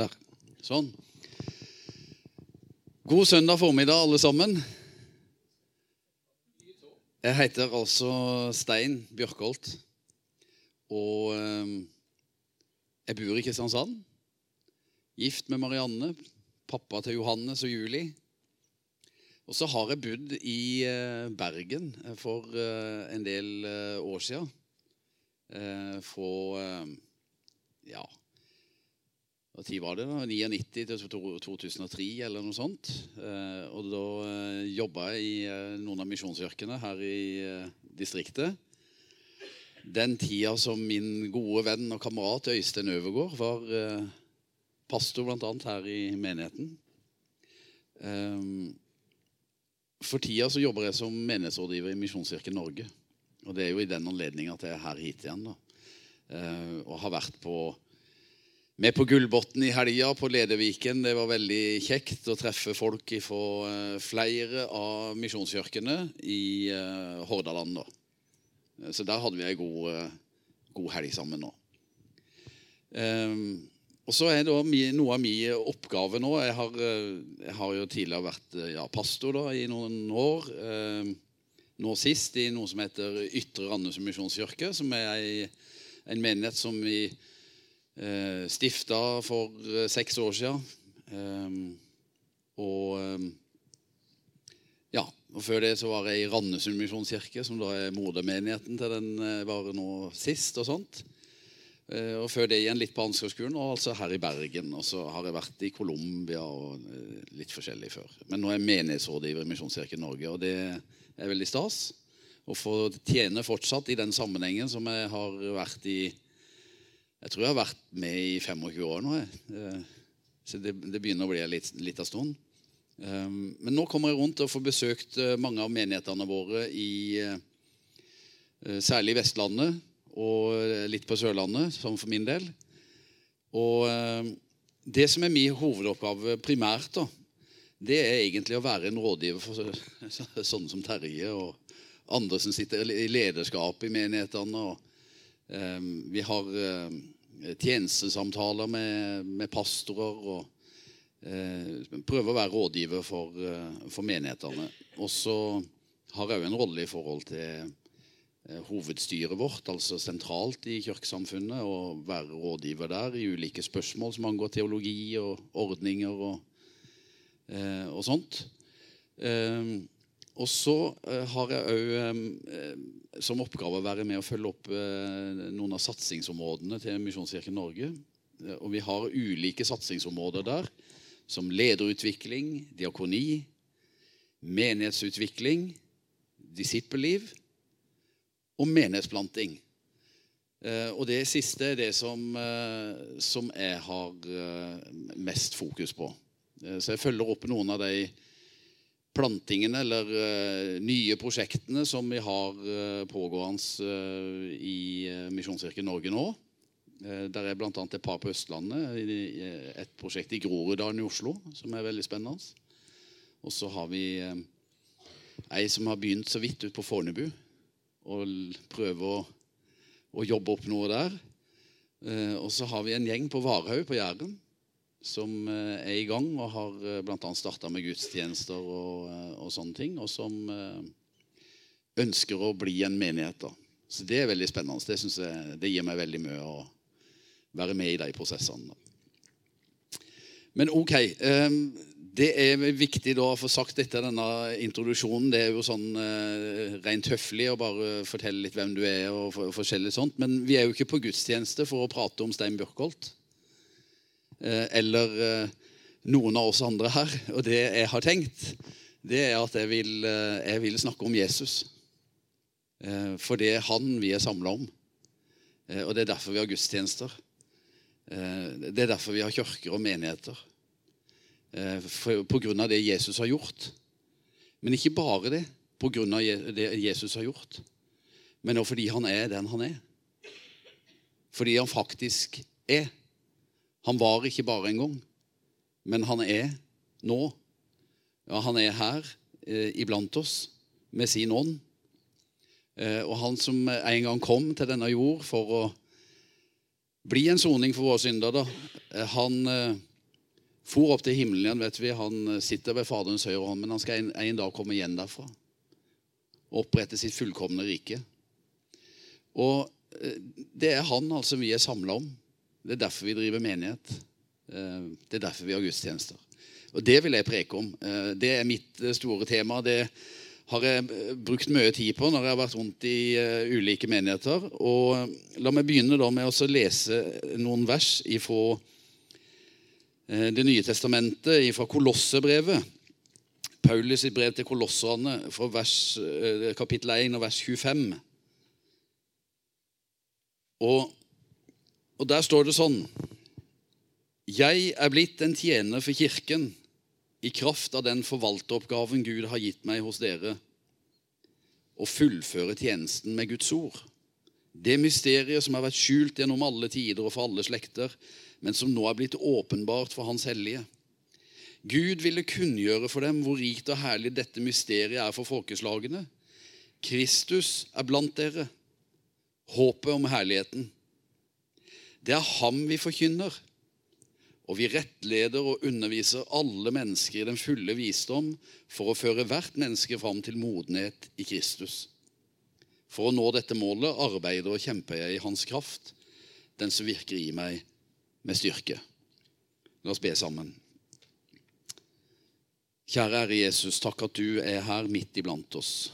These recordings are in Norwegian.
Der. Sånn. God søndag formiddag, alle sammen. Jeg heter altså Stein Bjørkholt. Og eh, jeg bor i Kristiansand. Gift med Marianne. Pappa til Johannes og Julie. Og så har jeg bodd i eh, Bergen for eh, en del eh, år siden. For Fra eh, ja Tid var det? da? 99 til 2003, eller noe sånt. Eh, Og da eh, jobba jeg i eh, noen av misjonsyrkene her i distriktet. Den tida som min gode venn og kamerat Øystein Øvergård var pastor bl.a. her i menigheten. For tida så jobber jeg som menighetsrådgiver i Misjonskirken Norge. Og det er jo i den anledning at jeg er her hit igjen. da. Og har vært på, med på Gullbotn i helga, på Ledeviken. Det var veldig kjekt å treffe folk fra flere av misjonskirkene i eh, Hordaland. da. Eh, Så der hadde vi ei god, eh, god helg sammen nå. Og så er det noe av min oppgave nå Jeg har, eh, jeg har jo tidligere vært eh, ja, pastor da, i noen år. Nå sist i noe som heter Ytre Randesund misjonskirke, som er ei, en menighet som vi eh, stifta for eh, seks år siden. Ehm, og ehm, ja, og før det så var jeg i Randesund misjonskirke, som da er modermenigheten til den bare var nå sist. og sånt. Eh, Og før det igjen litt på Ansgarskolen, og altså her i Bergen. Og så har jeg vært i Colombia og eh, litt forskjellig før. Men nå er jeg menighetsrådgiver i Misjonskirken Norge, og det er veldig stas. Å få tjene fortsatt i den sammenhengen som jeg har vært i Jeg tror jeg har vært med i 25 år nå. Jeg. Eh, Så det, det begynner å bli en liten stund. Um, Men nå kommer jeg rundt og får besøkt eh, mange av menighetene våre i eh, særlig Vestlandet og litt på Sørlandet, som for min del. Og eh, det som er min hovedoppgave primært, da, det er egentlig å være en rådgiver for så- så- sånne som Terje og andre som sitter i lederskap i menighetene. Og, eh, vi har eh, tjenestesamtaler med, med pastorer og eh, prøver å være rådgiver for, eh, for menighetene. Og så har jeg òg en rolle i forhold til hovedstyret vårt, altså sentralt i kirkesamfunnet, og være rådgiver der i ulike spørsmål som angår teologi og ordninger og, og sånt. Og så eh, har jeg òg eh, som oppgave å være med og følge opp eh, noen av satsingsområdene til Misjonskirken Norge. Og vi har ulike satsingsområder der, som lederutvikling, diakoni, menighetsutvikling, disippelliv og menighetsplanting. Og det siste er det som, som jeg har mest fokus på. Så jeg følger opp noen av de plantingene eller eh, nye prosjektene som vi har eh, pågående eh, i Misjonskirken Norge nå. Der er bl.a. et par på Østlandet. Et prosjekt i Groruddalen i Oslo som er veldig spennende. Og så har vi ei som har begynt så vidt ut på Fornebu og prøve å, å jobbe opp noe der. Og så har vi en gjeng på Varhaug på Jæren som eh, er i gang og har eh, bl.a. starta med gudstjenester og, eh, og sånne ting. Og som ønsker å bli en menighet. da. Så det er veldig spennende. Det, jeg, det gir meg veldig mye å være med i de prosessene. da. Men ok. Det er viktig da å få sagt etter denne introduksjonen. Det er jo sånn rent høflig å bare fortelle litt hvem du er. og for, forskjellig sånt, Men vi er jo ikke på gudstjeneste for å prate om Stein Bjørkholt. Eh, eller eh, noen av oss andre her. Og det jeg har tenkt, det er at jeg vil, eh, jeg vil snakke om Jesus. For det er han vi er samla om. Og det er derfor vi har gudstjenester. Det er derfor vi har kirker og menigheter. På grunn av det Jesus har gjort. Men ikke bare det, på grunn av det Jesus har gjort. Men også fordi han er den han er. Fordi han faktisk er. Han var ikke bare en gang, men han er nå. Ja, han er her eh, iblant oss med sin ånd. Eh, og han som en gang kom til denne jord for å bli en soning for våre synder, da, eh, han, eh, For opp til himmelen igjen, vet vi. Han sitter ved Faderens høyre hånd, men han skal en, en dag komme igjen derfra. Og opprette sitt fullkomne rike. Og eh, det er han altså vi er samla om. Det er derfor vi driver menighet. Eh, det er derfor vi har gudstjenester. Og det vil jeg preke om. Eh, det er mitt store tema. Det har jeg brukt mye tid på når jeg har vært rundt i ulike menigheter. Og La meg begynne da med å lese noen vers ifra Det nye testamentet, fra Kolossebrevet. Paulus' sitt brev til kolosserne, fra vers, kapittel 1 og vers 25. Og, og der står det sånn Jeg er blitt en tjener for Kirken i kraft av den forvalteroppgaven Gud har gitt meg hos dere, å fullføre tjenesten med Guds ord. Det mysteriet som har vært skjult gjennom alle tider og for alle slekter, men som nå er blitt åpenbart for Hans hellige. Gud ville kunngjøre for dem hvor rikt og herlig dette mysteriet er for folkeslagene. Kristus er blant dere håpet om herligheten. Det er ham vi forkynner, og vi rettleder og underviser alle mennesker i den fulle visdom for å føre hvert menneske fram til modenhet i Kristus. For å nå dette målet arbeider og kjemper jeg i Hans kraft, den som virker i meg med styrke. La oss be sammen. Kjære Ære Jesus, takk at du er her midt iblant oss.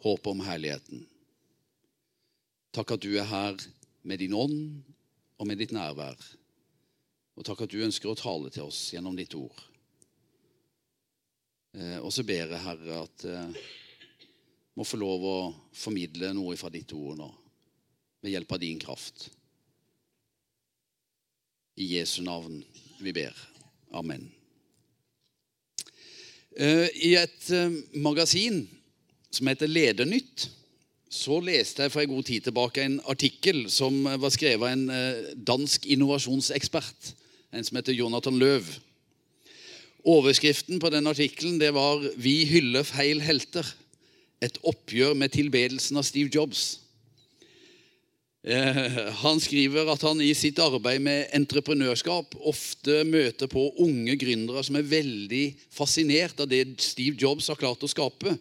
Håp om herligheten. Takk at du er her med din ånd og med ditt nærvær. Og takk at du ønsker å tale til oss gjennom ditt ord. Eh, og så ber jeg, Herre, at jeg eh, må få lov å formidle noe fra ditt ord nå, ved hjelp av din kraft. I Jesu navn vi ber. Amen. Eh, I et magasin som heter Ledernytt, så leste jeg for en god tid tilbake en artikkel som var skrevet av en eh, dansk innovasjonsekspert, en som heter Jonathan Løv. Overskriften på den artikkelen var 'Vi hyller feil helter'. Et oppgjør med tilbedelsen av Steve Jobs. Eh, han skriver at han i sitt arbeid med entreprenørskap ofte møter på unge gründere som er veldig fascinert av det Steve Jobs har klart å skape.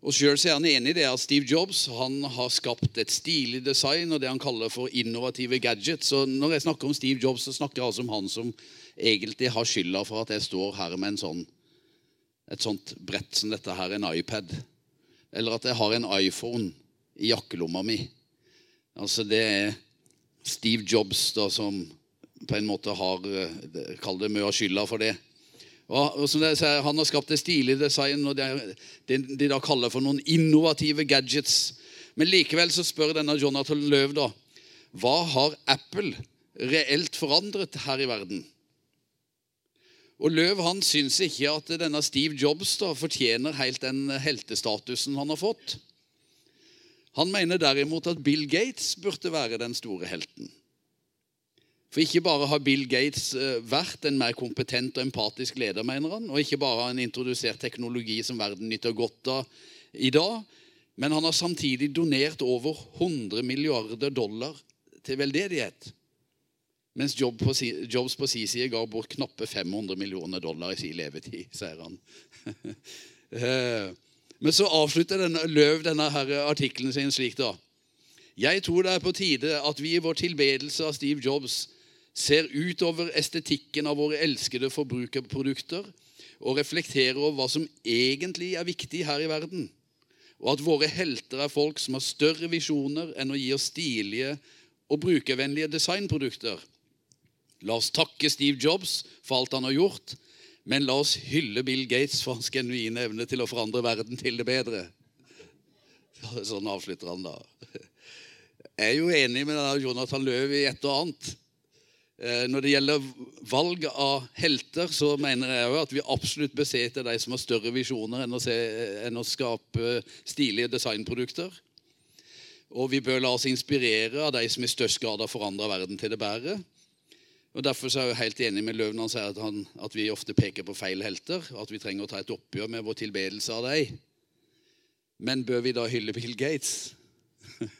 Og Sjøl er han enig i det at Steve Jobs han har skapt et stilig design og det han kaller for innovative gadgets. Så Når jeg snakker om Steve Jobs, så snakker jeg altså om han som egentlig har skylda for at jeg står her med sånn, et sånt brett som dette her, en iPad. Eller at jeg har en iPhone i jakkelomma mi. Altså Det er Steve Jobs da som på en måte har eh, Kall det mye av skylda for det. Og, som det, Han har skapt et stilig design, og det, det de da kaller for noen innovative gadgets. Men likevel så spør denne Jonathan Løv da, hva har Apple reelt forandret her i verden? Og Løv han syns ikke at denne Steve Jobs da fortjener helt den heltestatusen han har fått. Han mener derimot at Bill Gates burde være den store helten. For ikke bare har Bill Gates eh, vært en mer kompetent og empatisk leder, mener han, og ikke bare har han introdusert teknologi som verden nyter godt av i dag, men han har samtidig donert over 100 milliarder dollar til veldedighet. Mens Jobs på sin side ga bort knappe 500 millioner dollar i sin levetid, sier han. Eh, men så avslutter denne, Løv denne artikkelen sin slik, da. Jeg tror det er på tide at vi i vår tilbedelse av Steve Jobs ser utover estetikken av våre elskede forbrukerprodukter og reflekterer over hva som egentlig er viktig her i verden, og at våre helter er folk som har større visjoner enn å gi oss stilige og brukervennlige designprodukter. La oss takke Steve Jobs for alt han har gjort, men la oss hylle Bill Gates for hans genuine evne til å forandre verden til det bedre. Sånn avslutter han da. Jeg er jo enig med Jonathan Løv i et og annet. Eh, når det gjelder valg av helter, så mener jeg at vi absolutt bør se etter de som har større visjoner enn å, se, enn å skape stilige designprodukter. Og vi bør la oss inspirere av de som i størst grad har forandra verden til det bedre. Og Derfor er jeg helt enig med Løv når han sier at, han, at, vi ofte peker på feil helter. At vi trenger å ta et oppgjør med vår tilbedelse av dem. Men bør vi da hylle Bill Gates?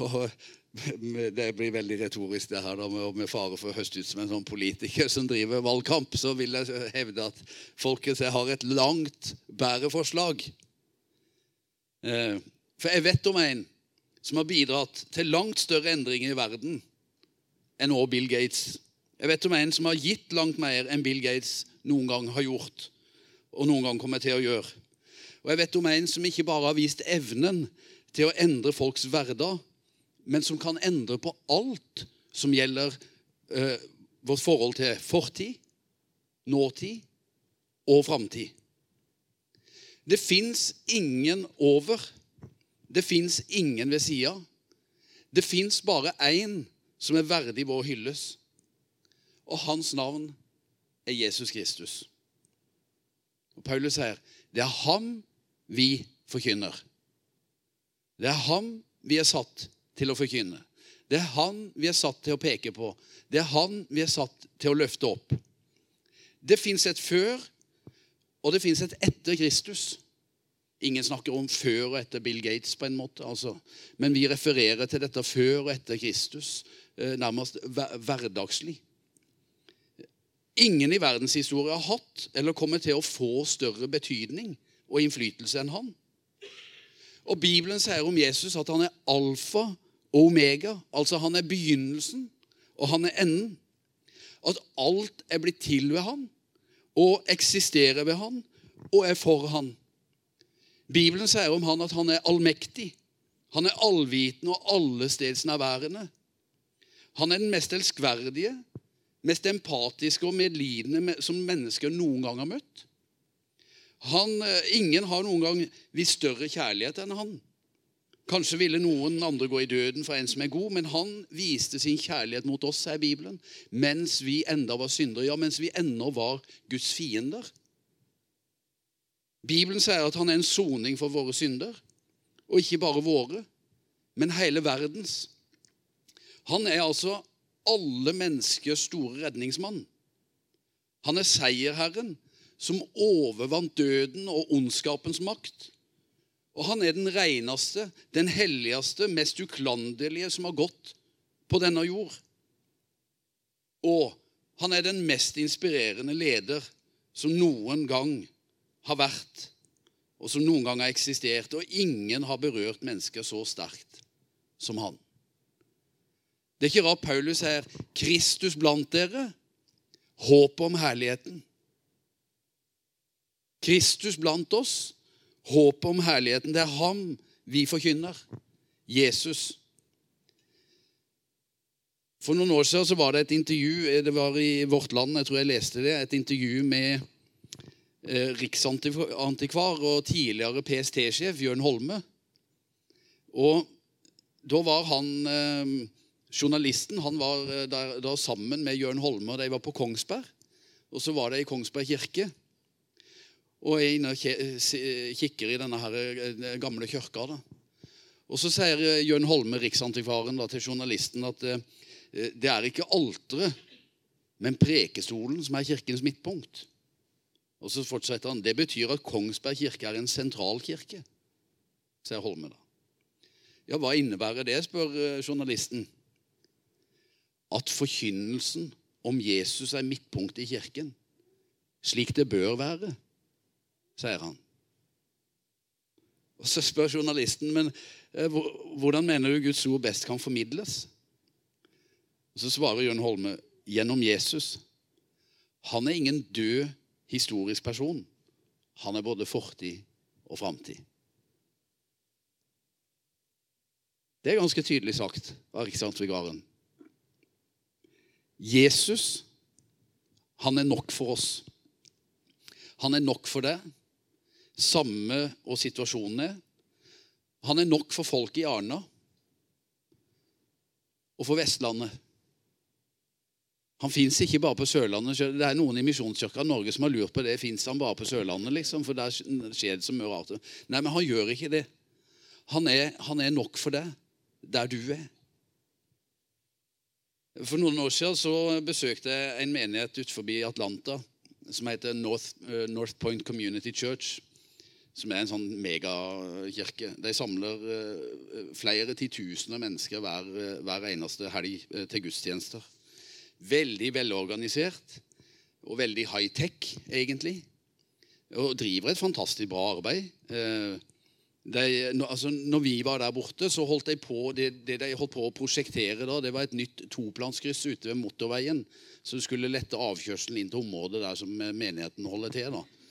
Og det blir veldig retorisk, det her da, med, fare for å høste ut som en sånn politiker som driver valgkamp. Så vil jeg hevde at folket har et langt bedre forslag. Eh, for jeg vet om en som har bidratt til langt større endringer i verden enn også Bill Gates. Jeg vet om en som har gitt langt mer enn Bill Gates noen gang har gjort, og noen gang kommer til å gjøre. Og jeg vet om en som ikke bare har vist evnen til å endre folks hverdag, men som kan endre på alt som gjelder eh, vårt forhold til fortid, nåtid og framtid. Det fins ingen over. Det fins ingen ved sida. Det fins bare én som er verdig vår hylles. Og hans navn er Jesus Kristus. Og Paulus sier det er ham vi forkynner. Det er ham vi er satt til å forkynne. Det er han vi er satt til å peke på. Det er han vi er satt til å løfte opp. Det fins et før, og det fins et etter Kristus. Ingen snakker om før og etter Bill Gates, på en måte, altså. men vi refererer til dette før og etter Kristus, eh, nærmest hverdagslig. Ingen i verdenshistorien har hatt eller kommer til å få større betydning og innflytelse enn han. Og Bibelen sier om Jesus at han er alfa og omega. Altså han er begynnelsen, og han er enden. At alt er blitt til ved han, og eksisterer ved han, og er for han. Bibelen sier om han at han er allmektig. Han er allvitende og allestedsnærværende. Han er den mest elskverdige, mest empatiske og medlidende som mennesker noen gang har møtt. Han, eh, ingen har noen gang vist større kjærlighet enn han. Kanskje ville noen andre gå i døden for en som er god, men han viste sin kjærlighet mot oss, sier Bibelen, mens vi enda var syndere. Ja, mens vi ennå var Guds fiender. Bibelen sier at han er en soning for våre synder, og ikke bare våre, men hele verdens. Han er altså alle menneskers store redningsmann. Han er seierherren som overvant døden og ondskapens makt. Og han er den reneste, den helligste, mest uklanderlige som har gått på denne jord. Og han er den mest inspirerende leder som noen gang har vært, og som noen gang har eksistert. Og ingen har berørt mennesker så sterkt som han. Det er ikke rart Paulus her 'Kristus blant dere', håpet om herligheten. Kristus blant oss, håpet om herligheten. Det er ham vi forkynner. Jesus. For noen år siden så var det et intervju det var i Vårt Land, jeg tror jeg leste det, et intervju med eh, riksantikvar og tidligere PST-sjef Jørn Holme. Og da var han eh, Journalisten han var der, der, sammen med Jørn Holme, og de var på Kongsberg. Og så var de i Kongsberg kirke. Og er inne og kikker i denne her eh, gamle kirka. Og Så sier eh, Jørn Holme, riksantikvaren, da, til journalisten at eh, det er ikke alteret, men prekestolen som er kirkens midtpunkt. Og Så fortsetter han. Det betyr at Kongsberg kirke er en sentralkirke, sier Holme. da. Ja, Hva innebærer det, spør journalisten. At forkynnelsen om Jesus er midtpunktet i kirken, slik det bør være sier han. Og Så spør journalisten men eh, hvordan mener du Guds ord best kan formidles. Og Så svarer Jørn Holme gjennom Jesus. Han er ingen død historisk person. Han er både fortid og framtid. Det er ganske tydelig sagt av riksantikvaren. Jesus, han er nok for oss. Han er nok for deg samme og situasjonen er. Han er nok for folk i Arna og for Vestlandet. Han fins ikke bare på Sørlandet. Det er noen i Misjonskirka Norge som har lurt på det. Fins han bare på Sørlandet, liksom? For der skjer det så mye rart. Nei, men han gjør ikke det. Han er, han er nok for deg der du er. For noen år siden så besøkte jeg en menighet utenfor Atlanta som heter North, uh, North Point Community Church. Som er en sånn megakirke. De samler eh, flere titusener mennesker hver, eh, hver eneste helg eh, til gudstjenester. Veldig velorganisert og veldig high-tech, egentlig. Og driver et fantastisk bra arbeid. De, altså, når vi var der borte, så holdt de på det, det de holdt på å prosjektere da, det var et nytt toplanskryss ute ved motorveien. som skulle lette avkjørselen inn til området der som menigheten holder til. da.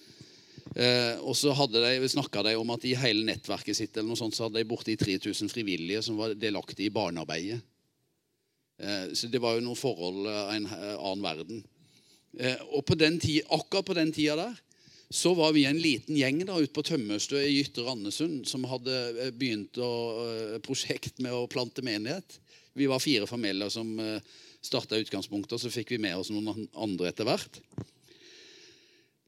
Eh, og så snakka de om at i hele nettverket sitt eller noe sånt, så hadde de borti 3000 frivillige som var delaktige i barnearbeidet. Eh, så det var jo noen forhold av en eh, annen verden. Eh, og på den tid, akkurat på den tida der så var vi en liten gjeng da, ute på Tømmerstø i Ytre Randesund som hadde eh, begynt å, eh, prosjekt med å plante menighet. Vi var fire familier som starta utgangspunktet, og så fikk vi med oss noen andre etter hvert.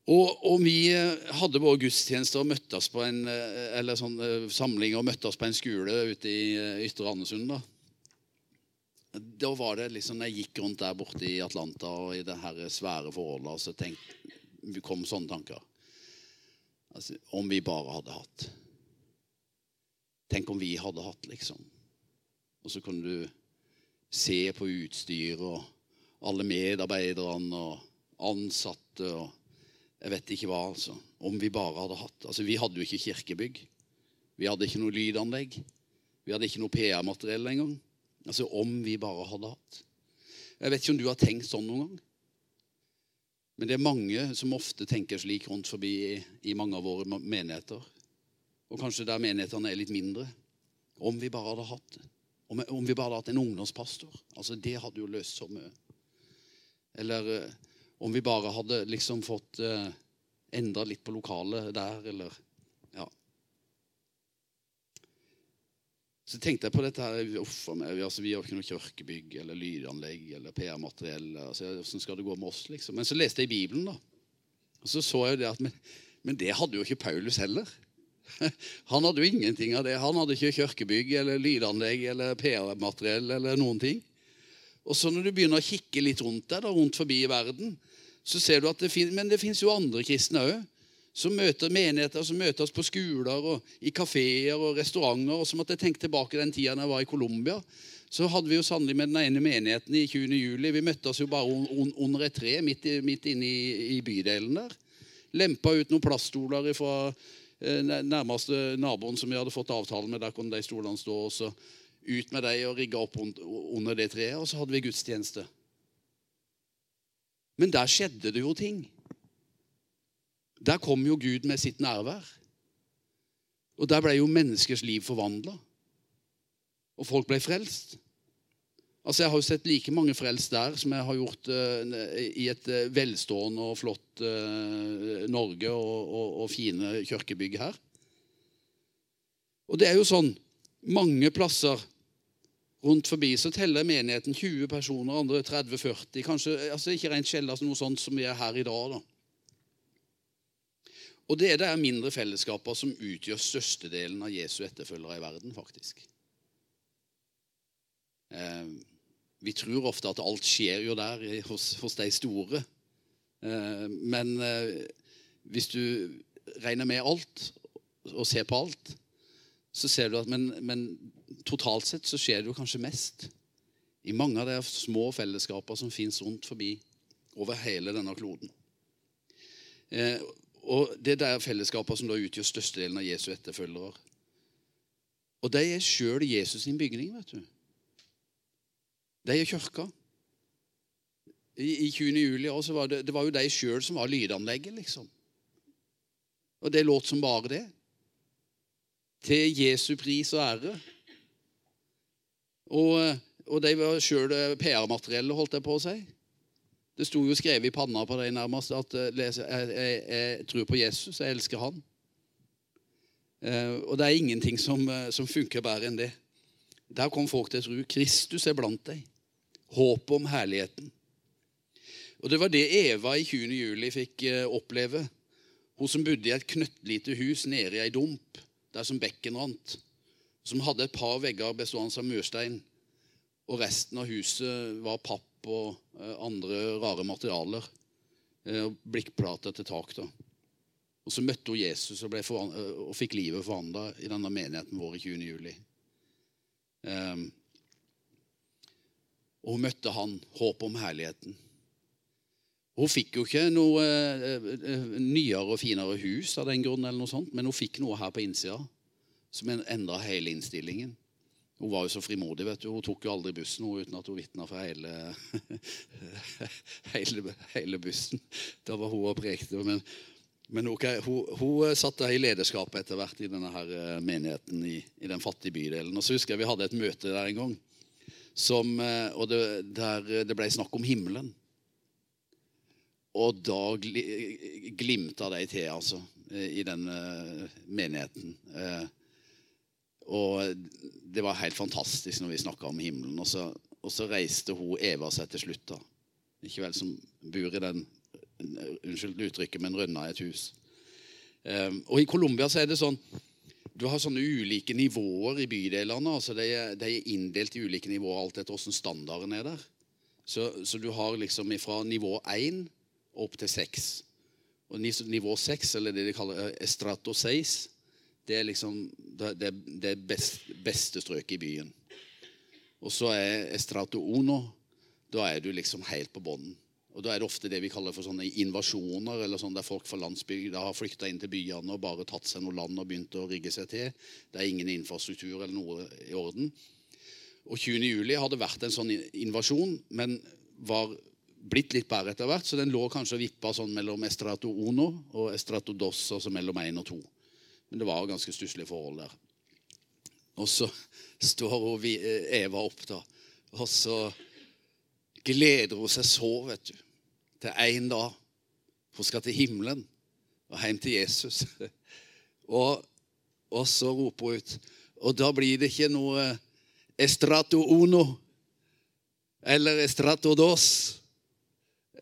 Og, og, vi eh, hadde vår gudstjeneste og møttes på en eh, eller sånn eh, samling og møttes på en skole ute i Ytre Andesund. Da. da var det liksom, jeg gikk rundt der borte i Atlanta og i det her svære forholdet, så tenkte, kom sånne tanker. Altså, om vi bare hadde hatt. Tenk om vi hadde hatt, liksom. Og så kunne du se på utstyr og alle medarbeiderne og ansatte. og jeg vet ikke hva, altså. Om vi bare hadde hatt Altså, Vi hadde jo ikke kirkebygg. Vi hadde ikke noe lydanlegg. Vi hadde ikke noe PR-materiell engang. Altså, om vi bare hadde hatt. Jeg vet ikke om du har tenkt sånn noen gang. Men det er mange som ofte tenker slik rundt forbi i, i mange av våre menigheter. Og kanskje der menighetene er litt mindre. Om vi bare hadde hatt. Om, om vi bare hadde hatt en ungdomspastor. Altså, Det hadde jo løst så mye. Eller eh, om vi bare hadde liksom fått eh, endra litt på lokalet der, eller Ja. Så tenkte jeg på dette her uff, altså, Vi har ikke noe kirkebygg eller lydanlegg eller PR-materiell. Altså, skal det gå med oss, liksom? Men så leste jeg i Bibelen, da. Og så så jeg det at men, men det hadde jo ikke Paulus heller. Han hadde jo ingenting av det. Han hadde ikke kirkebygg eller lydanlegg eller PR-materiell eller noen ting. Og så når du begynner å kikke litt rundt deg, da, rundt forbi i verden, så ser du at det finnes, Men det fins jo andre kristne òg. Som møter menigheter som møtes på skoler og i kafeer og restauranter. og Som at jeg tenkte tilbake den tida jeg var i Colombia. Så hadde vi jo sannelig med den ene menigheten i 20. juli. Vi møtte oss jo bare under et tre midt, midt inne i, i, bydelen der. Lempa ut noen plaststoler fra eh, nærmeste naboen som vi hadde fått avtale med. Der kunne de stolene stå. og så Ut med dem og rigga opp under det treet. Og så hadde vi gudstjeneste. Men der skjedde det jo ting. Der kom jo Gud med sitt nærvær. Og der ble jo menneskers liv forvandla. Og folk ble frelst. Altså Jeg har jo sett like mange frelst der som jeg har gjort uh, i et uh, velstående og flott uh, Norge og, og, og, fine kirkebygg her. Og det er jo sånn mange plasser Rundt forbi så teller menigheten 20 personer, andre 30-40. Kanskje altså ikke rent skjellas noe sånt som vi er her i dag. da. Og det er det mindre fellesskaper som utgjør størstedelen av Jesu etterfølgere i verden, faktisk. Eh, vi tror ofte at alt skjer jo der hos, hos de store. Eh, men eh, hvis du regner med alt og ser på alt, så ser du at men, men totalt sett så skjer det jo kanskje mest i mange av de små fellesskaper som fins rundt forbi over hele denne kloden. Eh, og Det er de fellesskaper som da utgjør størstedelen av Jesu etterfølgere. Og de er sjøl Jesus sin bygning. vet du. De er kirka. I, i 20. juli også var det, det var jo de sjøl som var lydanlegget, liksom. Og det låt som bare det. Til Jesu pris og ære. Og, og de var sjøl eh, PR-materiellet, holdt jeg på å si. Det sto jo skrevet i panna på dem nærmest at eh, jeg, jeg, jeg, tror på Jesus, jeg elsker han. Eh, og det er ingenting som, som funker bedre enn det. Der kom folk til å tro. Kristus er blant deg. Håpet om herligheten. Og Det var det Eva i 20. juli fikk oppleve. Hun som bodde i et knøttlite hus nede i ei dump, der som bekken rant som hadde et par vegger bestående av murstein. Og resten av huset var papp og eh, andre rare materialer. Og blikkplater til tak. da. Og så møtte hun Jesus og, og fikk livet forandra i denne menigheten vår i 20. juli. Um, og hun møtte han, håp om herligheten. Hun fikk jo ikke noe uh, nyere og finere hus av den grunn, eller noe sånt, men hun fikk noe her på innsida som endra hele innstillingen. Hun var jo så frimodig. vet du. Hun tok jo aldri bussen hun, uten at hun vitna for hele, hele, hele, bussen. Da var hun og prekte. Men, men okay, hun, hun, satt der i lederskapet etter hvert i denne her eh, menigheten i, i, den fattige bydelen. Og så husker jeg Vi hadde et møte der en gang, som, eh, og det, der det ble snakk om himmelen. Og da glimta de til, altså, i den menigheten. Og det var helt fantastisk når vi snakka om himmelen. Og så, og så, reiste hun Eva seg til slutt. da. Ikke vel som bor i den Unnskyld uttrykket, men rønna i et hus. Og I Colombia så er det sånn du har sånne ulike nivåer i bydelene. altså De de er inndelt i ulike nivåer alt etter hvordan standarden er der. Så, så du har liksom fra nivå 1 opp til 6. Og nivå 6, eller det de kaller estrato 6, det er liksom det, det best, beste strøket i byen. Og så er Estrato Uno. Da er du liksom helt på bånden. Og Da er det ofte det vi kaller for sånne invasjoner, eller sånn der folk fra landsbygda har flykta inn til byene og bare tatt seg noe land og begynt å rigge seg til. Det er ingen infrastruktur eller noe i orden. Og 20. juli hadde vært en sånn invasjon, men var blitt litt bedre etter hvert. Så den lå kanskje og vippa sånn mellom Estrato Uno og Estrato Dos, altså mellom én og to. Men det var ganske stusslige forhold der. Og så står hun, eh, Eva opp, da. Og så gleder hun seg så, vet du, til én dag. Hun skal til himmelen og hjem til Jesus. Og, og så roper hun ut. Og da blir det ikke noe estrato uno eller estrato dos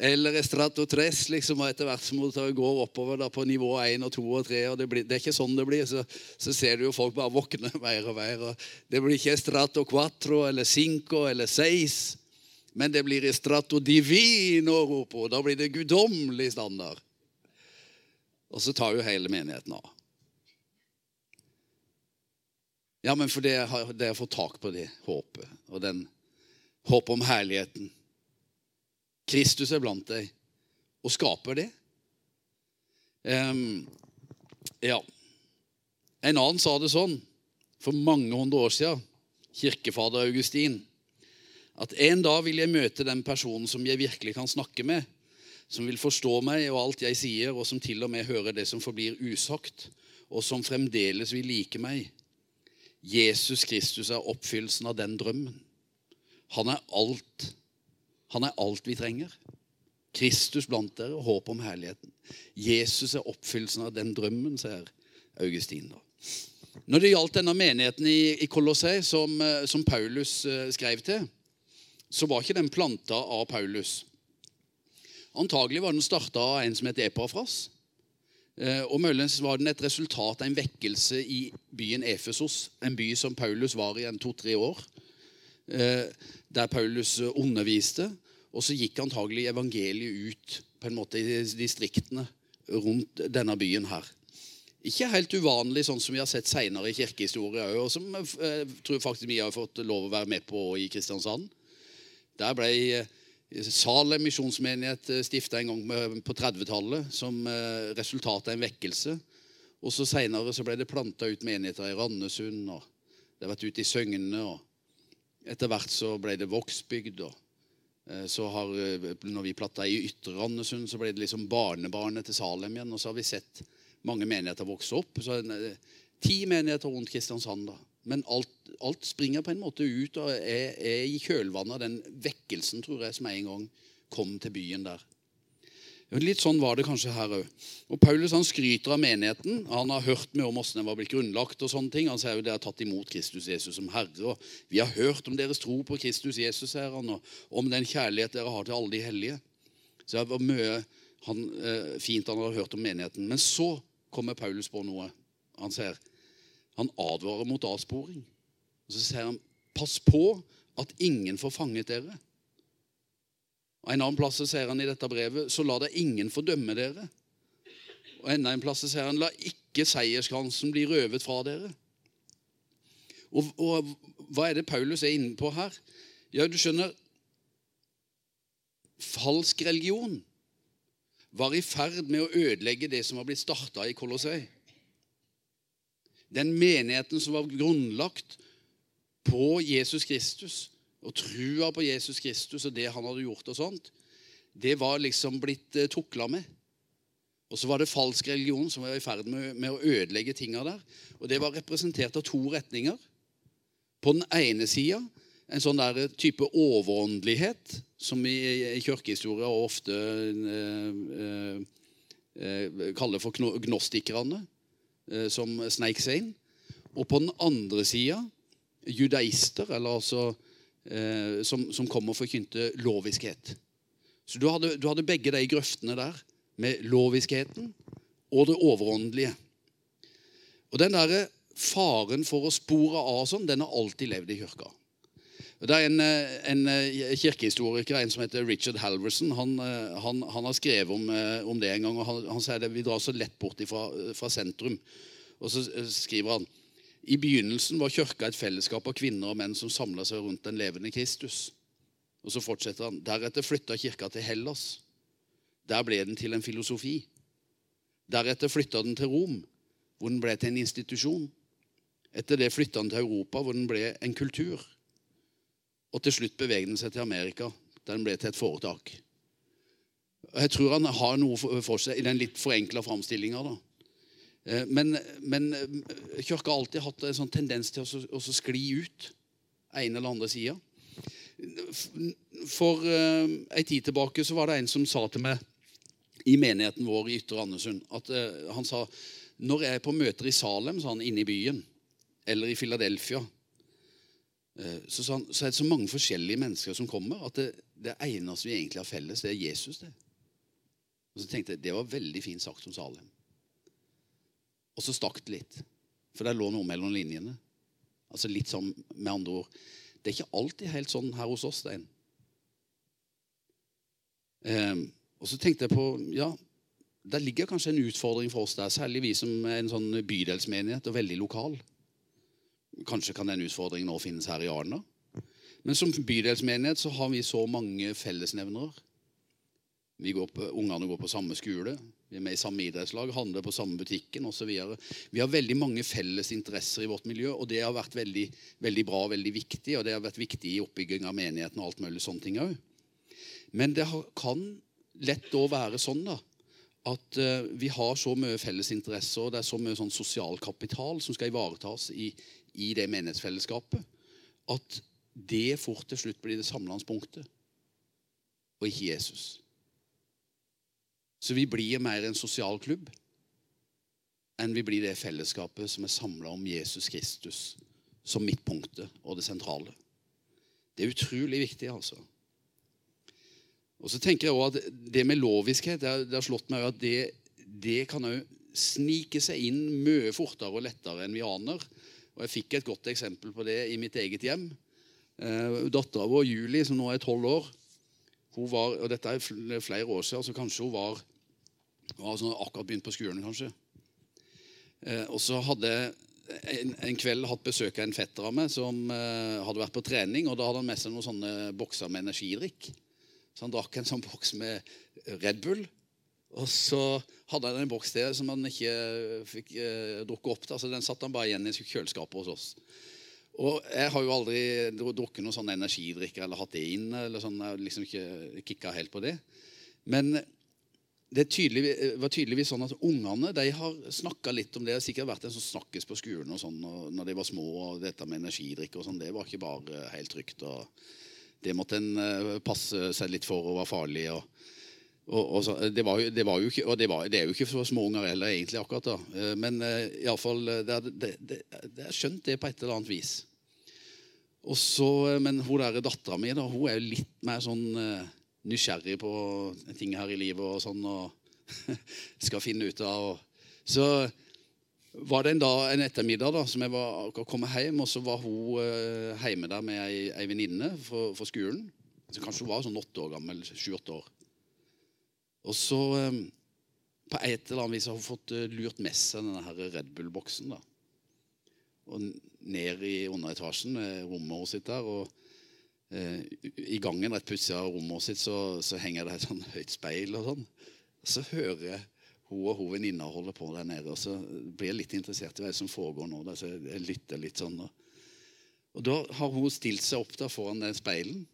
eller Estrato Tres, liksom, og etter hvert som du går oppover da, på nivå 1 og 2 og 3 og det, blir, det er ikke sånn det blir. Så, så, ser du jo folk bare våkne mer og mer. og Det blir ikke Estrato Quattro eller Cinco eller Seis, men det blir Estrato Divino roper rope. Da blir det guddommelig standard. Og så tar jo hele menigheten av. Ja, men for det har jeg fått tak på det håpet, og den håpet om herligheten. Kristus er blant deg og skaper det. Um, ja. En annen sa det sånn for mange hundre år siden, kirkefader Augustin, at en dag vil jeg møte den personen som jeg virkelig kan snakke med, som vil forstå meg og alt jeg sier, og som til og med hører det som forblir usagt, og som fremdeles vil like meg. Jesus Kristus er oppfyllelsen av den drømmen. Han er alt han er alt vi trenger. Kristus blant dere, håp om herligheten. Jesus er oppfyllelsen av den drømmen, sier Augustin. da. Når det gjaldt denne menigheten i, i Kolossei, som, eh, som, Paulus uh, skrev til, så var ikke den planta av Paulus. Antagelig var den starta av en som het Epafras. Uh, og muligens var den et resultat av en vekkelse i byen Efesos, en by som Paulus var i en to-tre år. Der Paulus underviste. Og så gikk antagelig evangeliet ut på en måte i distriktene rundt denne byen her. Ikke helt uvanlig, sånn som vi har sett senere i kirkehistorie òg, og som jeg eh, tror faktisk vi har fått lov å være med på i Kristiansand. Der ble eh, Salem misjonsmenighet eh, stifta en gang på 30-tallet som resultat av en vekkelse. Og så Seinere ble det planta ut menigheter i Randesund, og det har vært ute i Søgne. og Etter hvert så ble det Vågsbygd. Eh, så har, eh, når vi platta i Ytre Randesund, så ble det liksom barnebarnet til Salem igjen. Og så har vi sett mange menigheter vokse opp. Så en, Ti menigheter rundt Kristiansand. da. Men alt, alt, springer på en måte ut og er, er i kjølvannet av den vekkelsen tror jeg, som en gang kom til byen der. Litt sånn var det kanskje her òg. Paulus han skryter av menigheten. Han har hørt med om hvordan den var blitt grunnlagt. og sånne ting. Han sier jo dere har tatt imot Kristus Jesus som Herre. og Vi har hørt om deres tro på Kristus Jesus her, og om den kjærlighet dere har til alle de hellige. Så det var mye han, eh, fint han hadde hørt om menigheten. Men så kommer Paulus på noe. Han sier, han advarer mot avsporing. Og Så sier han, pass på at ingen får fanget dere. En annen plass sier han i dette brevet så la det ingen fordømme dere. Og enda en plass sier han, la ikke seierskransen bli røvet fra dere. Og, og hva er det Paulus er inne på her? Ja, du skjønner Falsk religion var i ferd med å ødelegge det som var blitt starta i Kolossei. Den menigheten som var grunnlagt på Jesus Kristus, og trua på Jesus Kristus og det han hadde gjort, og sånt, det var liksom blitt eh, tukla med. Og så var det falsk religion som var i ferd med, med å ødelegge tinga der. Og det var representert av to retninger. På den ene sida en sånn der type overåndelighet som i, i kirkehistoria ofte eh, eh, eh, kaller for gnostikerne, eh, som sneik seg inn. Og på den andre sida judaister, eller altså eh, som, som kom og forkynte loviskhet. Så du hadde, du hadde begge de grøftene der, med loviskheten og det overåndelige. Og den der faren for å spore av sånn, den har alltid levd i kirka. Det er en, en, kirkehistoriker en som heter Richard Halverson. Han, han, han har skrevet om, om, det en gang. og Han, han sier det, vi drar så lett bort fra, fra sentrum. Og så skriver han i begynnelsen var kirka et fellesskap av kvinner og menn som samla seg rundt den levende Kristus. Og så fortsetter han. Deretter flytta kirka til Hellas. Der ble den til en filosofi. Deretter flytta den til Rom, hvor den ble til en institusjon. Etter det flytta den til Europa, hvor den ble en kultur. Og til slutt beveget den seg til Amerika, der den ble til et foretak. Jeg tror han har noe for seg i den litt forenkla framstillinga. Eh, men, men eh, Kirka har alltid hatt en sånn tendens til å, å skli ut ene eller andre sida. For uh, ei tid tilbake så var det en som sa til meg i menigheten vår i Ytre Andesund at uh, han sa når jeg er på møter i Salem, sa han, inne i byen, eller i Philadelphia, uh, så, han, så, er det så mange forskjellige mennesker som kommer, at det, det eneste vi egentlig har felles, det er Jesus. det. Og så tenkte jeg, Det var veldig fint sagt om Salem. Og så stakk det litt. For det lå noe mellom linjene. Altså litt sånn med andre ord Det er ikke alltid helt sånn her hos oss, Stein. Um, og så tenkte jeg på Ja, der ligger kanskje en utfordring for oss der, særlig vi som er en sånn bydelsmenighet og veldig lokal. Kanskje kan den utfordringen nå finnes her i Arna. Men som bydelsmenighet så har vi så mange fellesnevnere. Går på, ungene går på samme skole, vi er med i samme idrettslag, handler på samme butikken osv. Vi har veldig mange felles interesser i vårt miljø, og det har vært veldig, veldig bra og veldig viktig. Og det har vært viktig i oppbygging av menigheten og alt mulig sånne ting òg. Men det kan lett da være sånn da, at uh, vi har så mye felles interesser, og det er så mye sånn sosial kapital som skal ivaretas i, i det menighetsfellesskapet, at det fort til slutt blir det samlende punktet, og ikke Jesus. Så vi blir mer en sosial klubb enn vi blir det fellesskapet som er samla om Jesus Kristus som midtpunktet og det sentrale. Det er utrolig viktig, altså. Og så tenker jeg også at Det med loviskhet det har, slått meg at det, det kan òg snike seg inn mye fortere og lettere enn vi aner. Og Jeg fikk et godt eksempel på det i mitt eget hjem. Eh, Dattera vår Julie, som nå er tolv år, hun var, og dette er flere år siden, så kanskje hun var var sånn, akkurat begynt på skolen, kanskje. Eh, og så hadde en, en, kveld hatt besøk av en fetter av meg som eh, hadde vært på trening. og Da hadde han med seg noen sånne bokser med energidrikk. Så han drakk en sånn boks med Red Bull. Og så hadde han en boks til som han ikke fikk eh, drukke opp. Da, så Den satte han bare igjen i kjøleskapet hos oss. Og Jeg har jo aldri drukket noen sånn energidrikker eller hatt det inn. eller sånn, Jeg liksom ikke kicka helt på det. Men det tydelig, var tydeligvis sånn at Ungene de har snakka litt om det. Det har sikkert vært en som snakkes på skolen og sånn, og når de var små. og Dette med energidrikk og sånn, det var ikke bare helt trygt. og Det måtte en eh, passe seg litt for å være farlig. og, og, og så, det, var det, var jo, ikke, og det, var, det, er jo ikke for små unger heller, egentlig. akkurat da. Eh, men iallfall det, det, det, det skjønt det på et eller annet vis. Og så, Men hun der dattera mi da, hun er jo litt mer sånn nysgjerrig på ting her i livet og sånn, og skal finne ut av. Så var det en, dag, en ettermiddag da, som jeg var akkurat kommet hjem, og så var hun eh, hjemme der med ei, ei venninne fra, skolen. Så kanskje hun var sånn åtte år gammel, sju-åtte år. Og så eh, på et eller annet vis har hun fått eh, lurt med seg denne her Red Bull-boksen. da. Og ned i underetasjen, eh, rommet hennes sitt der. og I gangen rett pussig av rommet sitt så, så, henger det et sånn høyt speil. og sånn. Så hører jeg hun og hun venninna holder på der nede. Og så blir jeg litt interessert i hva som foregår nå. Da. Så jeg lytter litt sånn. Og, og da har hun stilt seg opp der foran den speilen.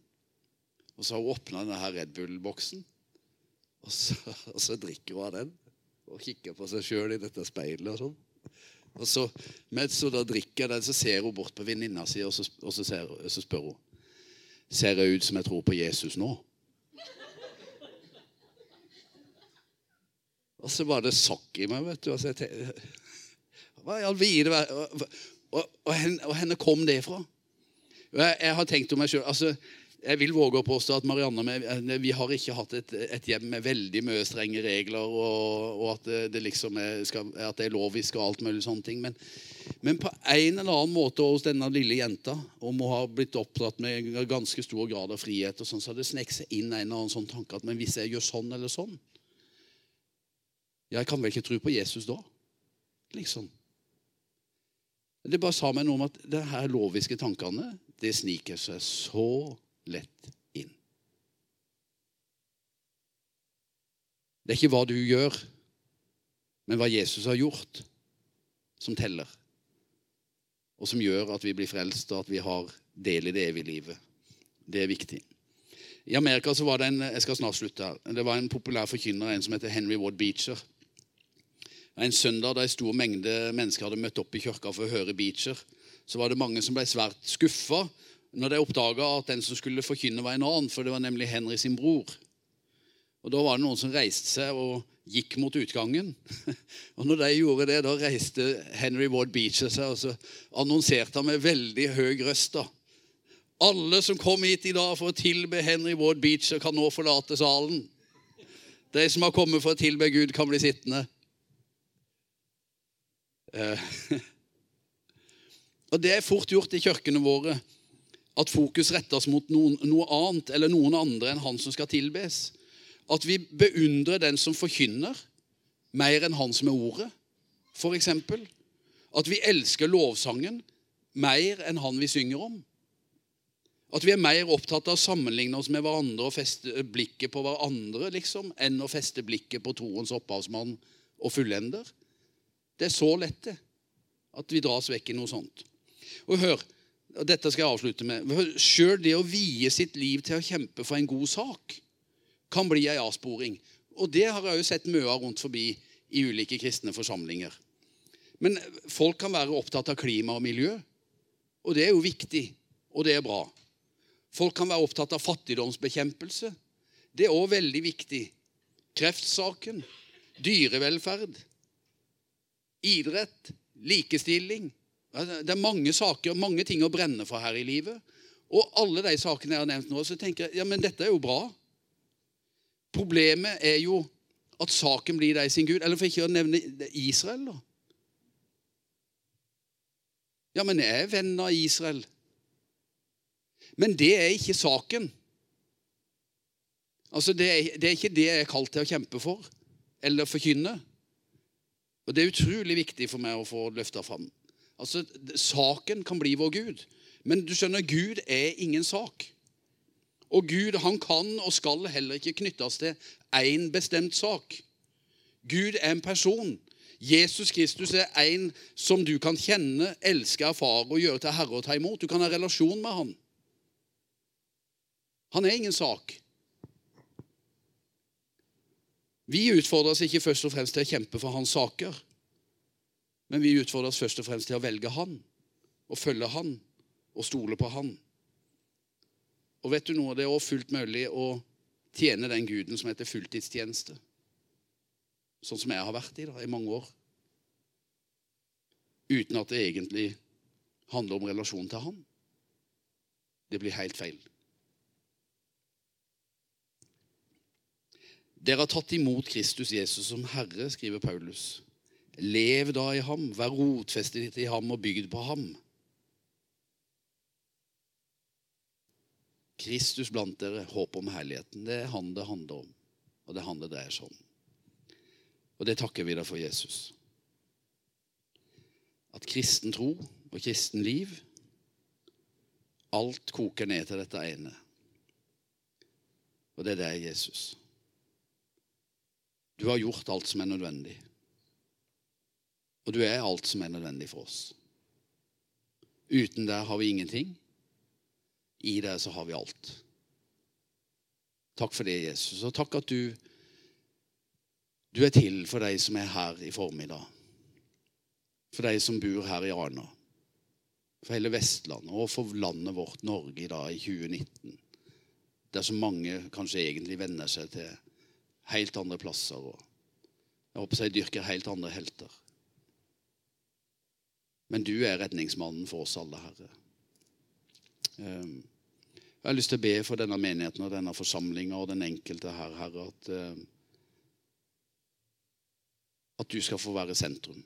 Og så har hun åpna denne Red Bull-boksen. Og og så drikker hun av den og kikker på seg sjøl i dette speilet. og sånn. Og så, Mens hun da drikker den, så ser hun bort på venninna si, og, så, og så, ser, så, spør hun Ser jeg ut som jeg tror på Jesus nå? Og så var det sokk i meg, vet du. Altså, hva i all vide og, og, og, henne kom det fra? Jeg, jeg har tenkt om meg sjøl altså, jeg vil våge å påstå at Marianne eh, vi har ikke hatt et, et hjem med veldig mye strenge regler, og, og at, det, liksom er, skal, at, det er lovisk og alt mulig sånne ting. Men, men, på en eller annen måte hos denne lille jenta, om hun har blitt oppdratt med ganske stor grad av frihet, og sånn, så har det sneket seg inn en eller annen sånn tanke at men hvis jeg gjør sånn eller sånn Jeg kan vel ikke tro på Jesus da? Liksom. Det bare sa meg noe om at det her loviske tankene det sniker seg så lett inn. Det er ikke hva du gjør, men hva Jesus har gjort, som teller. Og som gjør at vi blir frelst, og at vi har del i det evige livet. Det er viktig. I Amerika så var det en jeg skal snart slutte her, det var en populær forkynner en som heter Henry Ward Beecher. En søndag da en stor mengde mennesker hadde møtt opp i kirka for å høre Beecher, så var det mange som ble svært skuffa når de oppdaga at den som skulle forkynne, var en annen, for det var nemlig Henry sin bror. Og Da var det noen som reiste seg og gikk mot utgangen. Og når de gjorde det, da reiste Henry Ward Beecher seg og så annonserte han med veldig høy røst. da. Alle som kom hit i dag for å tilbe Henry Ward Beecher, kan nå forlate salen. De som har kommet for å tilbe Gud, kan bli sittende. Eh, og Det er fort gjort i kirkene våre at fokus rettes mot noen, noe annet eller noen andre enn han som skal tilbes. At vi beundrer den som forkynner, mer enn han som er ordet, f.eks. At vi elsker lovsangen mer enn han vi synger om. At vi er mer opptatt av å sammenligne oss med hverandre og feste blikket på hverandre liksom, enn å feste blikket på troens opphavsmann og fullender. Det er så lett det, at vi dras vekk i noe sånt. Og hør, og dette skal jeg avslutte med. Sjøl det å vie sitt liv til å kjempe for en god sak kan bli ei avsporing. Og det har jeg jo sett mye av rundt forbi i ulike kristne forsamlinger. Men folk kan være opptatt av klima og miljø, og det er jo viktig, og det er bra. Folk kan være opptatt av fattigdomsbekjempelse. Det er òg veldig viktig. Kreftsaken, dyrevelferd, idrett, likestilling. Det er mange saker, mange ting å brenne for her i livet. Og alle de sakene jeg har nevnt nå, så tenker jeg ja, men dette er jo bra. Problemet er jo at saken blir deg sin Gud. Eller for ikke å nevne Israel, da. Ja, men jeg er venn av Israel. Men det er ikke saken. Altså, det er, det er ikke det jeg er kalt til å kjempe for eller forkynne. Og Det er utrolig viktig for meg å få løfta fram. Altså, Saken kan bli vår Gud. Men du skjønner, Gud er ingen sak. Og Gud han kan og skal heller ikke knyttes til én bestemt sak. Gud er en person. Jesus Kristus er en som du kan kjenne, elske, erfare og gjøre til herre og ta imot. Du kan ha relasjon med han. Han er ingen sak. Vi utfordres ikke først og fremst til å kjempe for hans saker. Men vi utfordres først og fremst til å velge Han og følge Han og stole på Han. Og vet du noe, Det er også fullt mulig å tjene den guden som heter fulltidstjeneste. Sånn som jeg har vært i da, i mange år. Uten at det egentlig handler om relasjon til Han. Det blir helt feil. Dere har tatt imot Kristus Jesus som Herre, skriver Paulus. Lev da i ham, vær rotfestet i ham og bygd på ham. Kristus blant dere, håp om herligheten. Det er han det handler om, og det er han det dreier seg om. Og det takker vi deg for, Jesus. At kristen tro og kristen liv Alt koker ned til dette ene. Og det er deg, Jesus. Du har gjort alt som er nødvendig. Og du er alt som er nødvendig for oss. Uten deg har vi ingenting. I deg så har vi alt. Takk for det, Jesus. Og takk at du, du er til for de som er her i formiddag. For de som bor her i Arna. For hele Vestlandet og for landet vårt, Norge, i dag i 2019. Der så mange kanskje egentlig venner seg til helt andre plasser. og Jeg håper jeg dyrker helt andre helter. Men du er redningsmannen for oss alle, Herre. Ehm, jeg har lyst til å be for denne menigheten og denne forsamlinga og den enkelte her, Herre, at, ehm, at du skal få være sentrum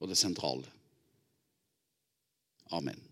og det sentrale. Amen.